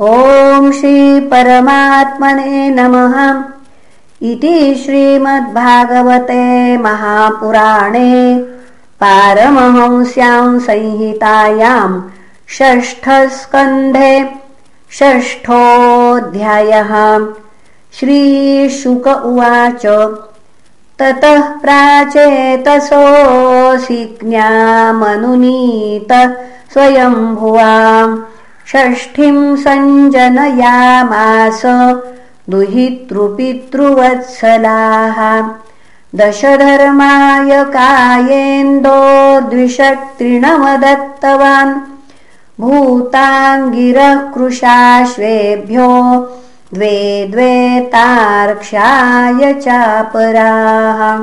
ॐ श्रीपरमात्मने नमः। इति श्रीमद्भागवते महापुराणे पारमहंस्यां संहितायां षष्ठस्कन्धे षष्ठोऽध्यायः। श्रीशुक उवाच ततः प्राचेतसोऽसि ज्ञामनुनीत स्वयम्भुवाम् षष्ठीं सञ्जनयामास दुहितृपितृवत्सलाः। दशधर्माय कायेन्दो भूताङ्गिरः कृशाश्वेभ्यो द्वे द्वे तार्क्ष्याय चापराः।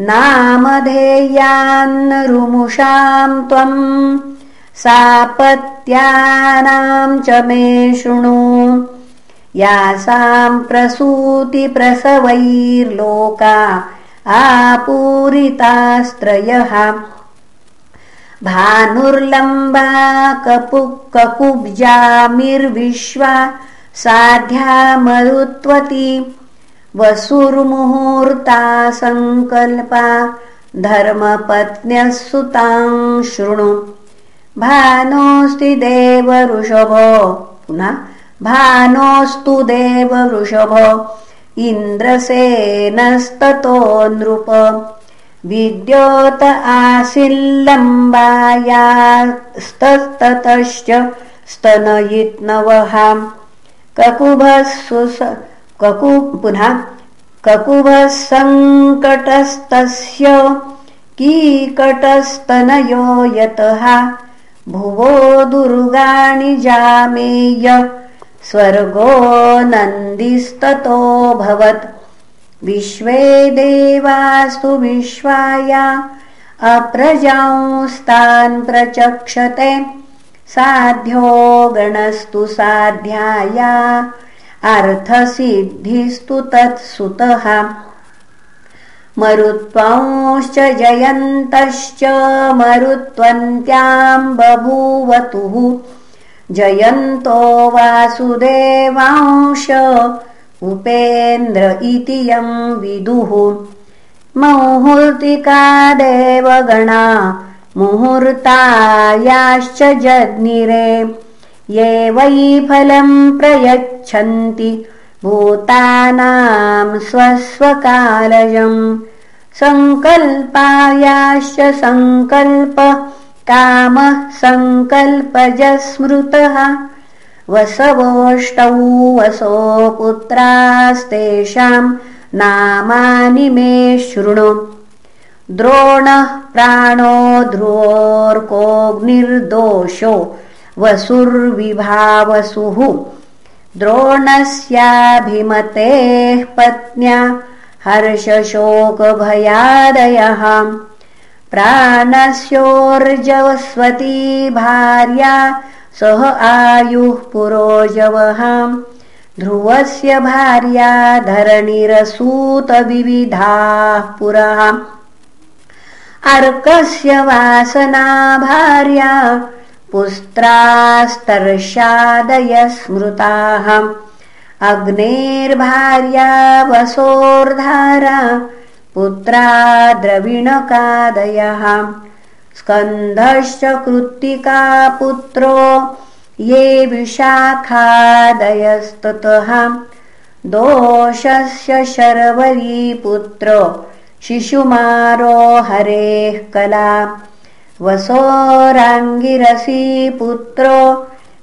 नामधेयान्नरुमुषां त्वम् सापत्यानां च मे शृणु। यासां प्रसूतिप्रसवैर्लोका आपूरितास्त्रयः। भानुर्लम्बा ककुब्जामिर्विश्वा साध्या मरुत्वती वसुर्मुहूर्ता सङ्कल्पा धर्मपत्न्यः सुतां शृणु भानोऽस्ति देवऋषभो पुनः भानोऽस्तु देवऋषभ इन्द्रसेनस्ततो नृप। विद्योत आसिल्लम्बायास्ततश्च स्तनयित्नवहा ककुभः ककु पुनः ककुभः सङ्कटस्तस्य कीकटस्तनयो यतः भुवो दुर्गाणि जामेय। स्वर्गो नन्दिस्ततोऽभवत् विश्वे देवास्तु विश्वाया। अप्रजांस्तान् प्रचक्षते। साध्यो गणस्तु साध्याया। अर्थसिद्धिस्तु तत्सुतः मरुत्वांश्च जयन्तश्च मरुत्वन्त्यां बभूवतुः जयन्तो वासुदेवांश उपेन्द्र इति यं विदुः। मुहूर्तिका देवगणा मुहूर्तायाश्च जग्निरे। ये वै फलं प्रयच्छन्ति। भूतानां सङ्कल्पायाश्च सङ्कल्प कामः सङ्कल्पजस्मृतः। वसवोष्टौ वसो पुत्रास्तेषां नामानि मे शृणु। द्रोणः प्राणो ध्रुवोर्कोऽग्निर्दोषो वसुर्विभावसुः द्रोणस्याभिमतेः पत्न्या हर्षशोकभयादयः। प्राणस्योर्जवस्वती भार्या सह आयुः पुरोजवः। ध्रुवस्य भार्या धरणिरसूतविविधाः पुरः। अर्कस्य वासना भार्या पुस्त्रास्तर्शादय स्मृताः अग्नेर्भार्या वसोर्धारा पुत्रा द्रविणकादयः। स्कन्धश्च कृत्तिका पुत्रो ये विशाखादयस्ततः। दोषस्य शर्वरीपुत्र शिशुमारो हरेः कला वसोराङ्गिरसी पुत्रो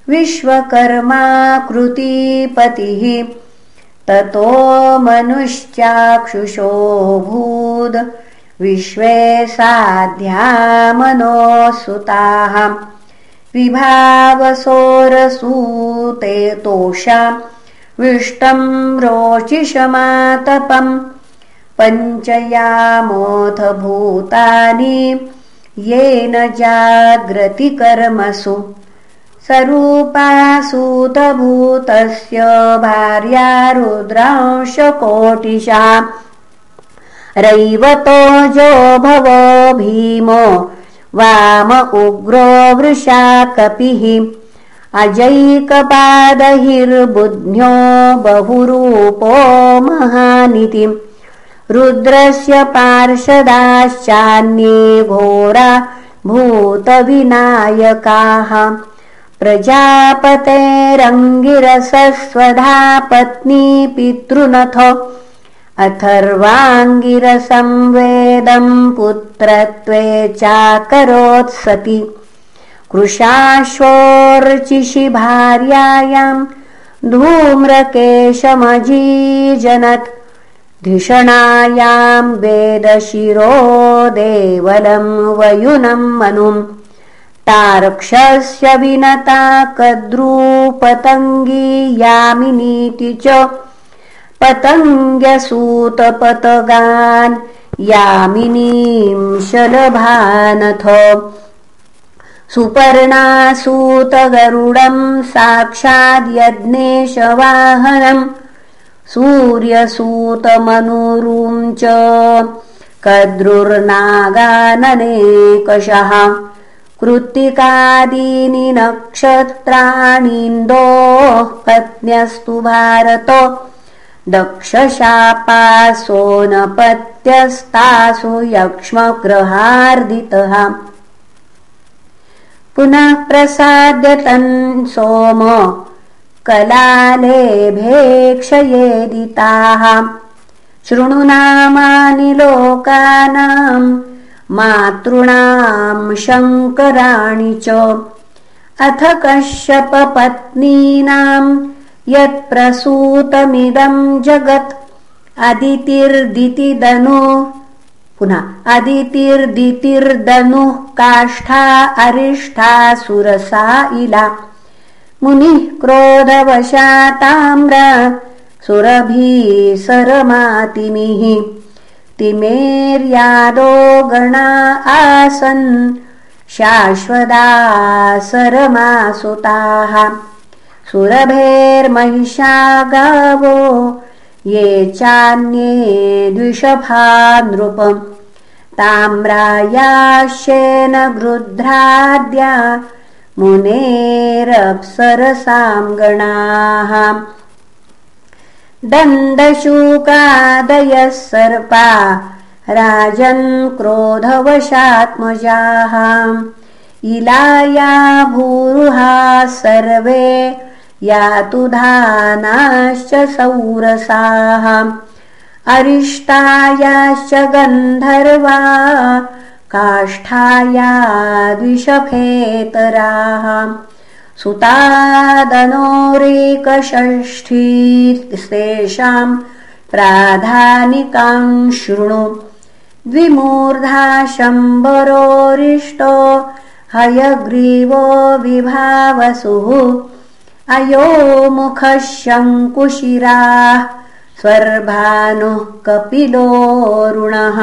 विश्वकर्माकृतिपतिः ततो मनुश्चाक्षुषोऽभूद् विश्वे साध्या मनोऽसुताः विभावसोरसूते तोषा विष्टम् रोचिषमातपम् पञ्चयामोऽथ भूतानि येन जाग्रतिकर्मसु। सरूपासूतभूतस्य भार्या रुद्रांशकोटिशा रैवतो जो भवो भीमो वाम उग्रो वृषा कपिः। अजैकपादहिर्बुध्न्यो बहुरूपो महानिति रुद्रस्य पार्षदाश्चान्ये घोरा भूतविनायकाः। प्रजापतेरङ्गिरसस्वधा पत्नी पितृनथ। अथर्वाङ्गिरसंवेदम् पुत्रत्वे चाकरोत्सति। कृशाश्वोर्चिषि भार्यायाम् धूम्रकेशमजीजनत् धिषणायाम् वेदशिरो देवलम् वयुनम् मनुम् तार्क्षस्य विनता कद्रूपतङ्गी यामिनीति च पतङ्ग्यसूतपतगान् यामिनीं शलभानथ सुपर्णासूतगरुडम् साक्षाद्यज्ञेशवाहनम् सूर्यसूतमनुरूं च कद्रुर्नागाननेकषः कृत्तिकादीनि नक्षत्राणीन्दोः पत्न्यस्तु भारत दक्षशापासोनपत्यस्तासु यक्ष्मग्रहार्दितः। पुनः प्रसाद्यतन् सोम कलालेभेक्षयेदिताः शृणुनामानि लोकानाम् मातॄणाम् शङ्कराणि च। अथ कश्यपपत्नीनाम् यत्प्रसूतमिदम् जगत्। अदितिर्दितिदनु पुनः अदितिर्दितिर्दनुः काष्ठा अरिष्ठा सुरसा इला मुनिः क्रोधवशाताम्र सुरभीसरमातिमिः तिमेर्यादो गणा आसन् शाश्वदासरमासुताः सुरभेर्महिषा गावो ये चान्ये द्विषभा नृपम् ताम्रायाश्येन गृध्राद्या मुनेरप्सरसाम् गणाः। दन्दशूकादयः सर्पा राजन् क्रोधवशात्मजाः। इलाया भूरुहा सर्वे यातुधानाश्च सौरसाः। अरिष्टायाश्च गन्धर्वा काष्ठाया द्विषफेतराः सुतादनोरेकषष्ठीस्तेषाम् प्राधानिकाम् शृणु। द्विमूर्धा शम्बरोरिष्टो हयग्रीवो विभावसुः। अयो मुखः शङ्कुशिराः स्वर्भानुः कपिलोरुणः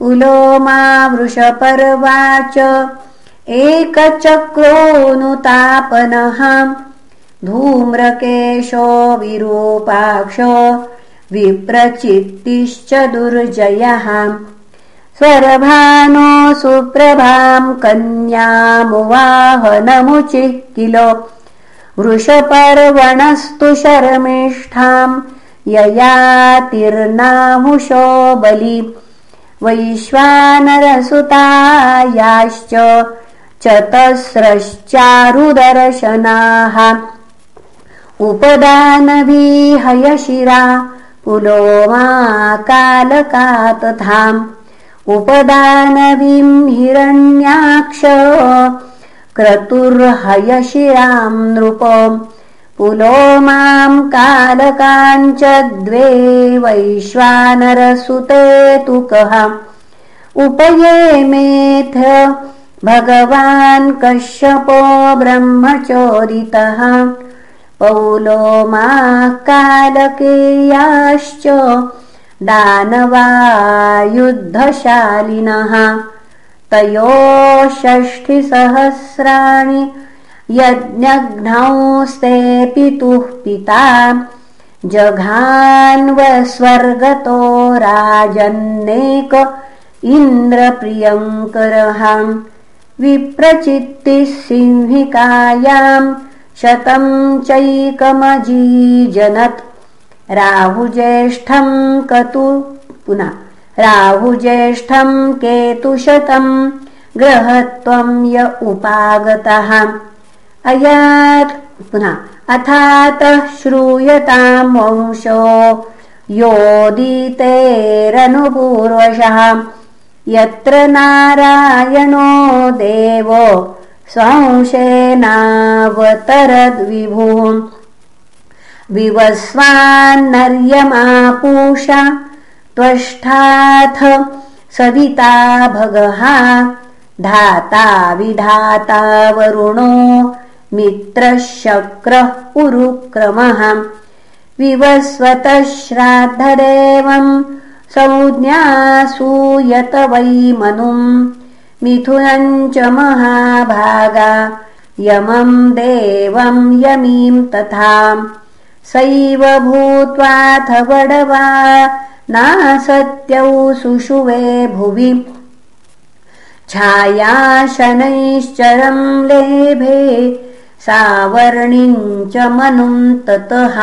पुलोमा वृषपर्वाच एकचक्रोऽनुतापनः धूम्रकेशो विरूपाक्ष विप्रचित्तिश्च दुर्जयः। स्वरभानो सुप्रभाम् कन्यामुवाहनमुचिः किल। वृषपर्वणस्तु शर्मिष्ठाम् ययातिर्नामुषो बलि वैश्वानरसुतायाश्च चतस्रश्चारुदर्शनाः। उपदानविहयशिरा पुलोमा कालका तथाम् उपदानवीम् हिरण्याक्ष क्रतुर्हयशिराम् नृप पुलोमाम् कालकाञ्च द्वे वैश्वानरसुते तु कः उपयेमेथ भगवान् कश्यपो ब्रह्मचोदितः। पौलोमाः कालकेयाश्च दानवायुद्धशालिनः। तयोः षष्ठिसहस्राणि यज्ञघ्नौस्ते पितुः पिता जघान्वस्वर्गतो राजन्नेक इन्द्रप्रियङ्करः विप्रचित्तिः सिंहिकायाम् शतं चैकमजीजनत्। राहुज्येष्ठं कतु पुनः राहुज्येष्ठं केतुशतं ग्रहत्वं य उपागतः अयात् पुनः अथातः श्रूयतां वंशो योदितेरनुपूर्वशः यत्र नारायणो देवो संशेनावतरद्विभुः विवस्वान्नर्यमापूषा त्वष्ठाथ सविता भगः। धाता विधाता वरुणो मित्रः शक्रः उरुक्रमः विवस्वतः श्राद्धदेवम् संज्ञासूयत वै मनुम् मिथुनम् च महाभागा यमम् देवम् यमीम् तथा। सैव भूत्वाथ वडवा नासत्यौ सुषुवे भुवि। छायाशनैश्चरम् लेभे सावर्णिम् च मनुम् ततः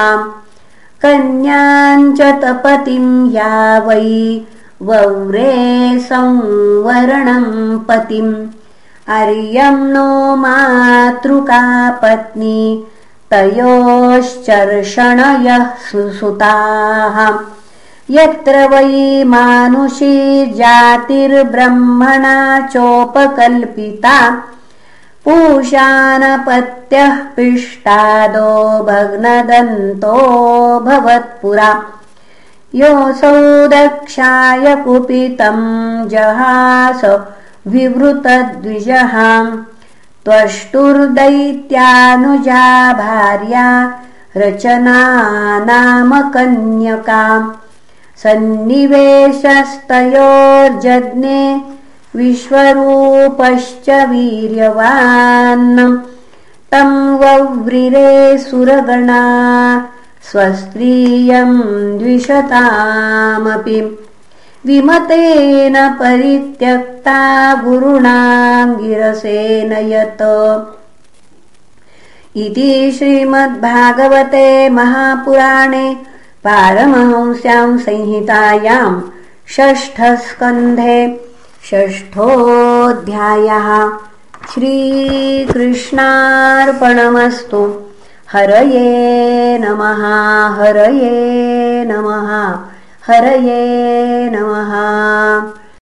कन्याञ्च तपतिम् या वै वव्रे संवरणम् पतिम्। अर्यम् नो मातृका पत्नी तयोश्चर्षणयः सुसुताः। यत्र वै मानुषी जातिर्ब्रह्मणा चोपकल्पिता पूषानपत्यः पिष्टादो भग्नदन्तो भवत्पुरा। योऽसौ दक्षाय कुपितम् जहास विवृतद्विजः त्वष्टुर्दैत्यानुजा भार्या रचना नाम कन्यका सन्निवेशस्तयोर्जज्ञे विश्वरूपश्च वीर्यवान्। तं वव्रिरे सुरगणा स्वस्त्रियम् द्विषतामपि विमतेन परित्यक्ता गुरुणाङ्गिरसेन यत्। इति श्रीमद्भागवते महापुराणे पारमहंस्याम् संहितायाम् षष्ठस्कन्धे षष्ठोऽध्यायः. श्रीकृष्णार्पणमस्तु. हरये नमः हरये नमः हरये नमः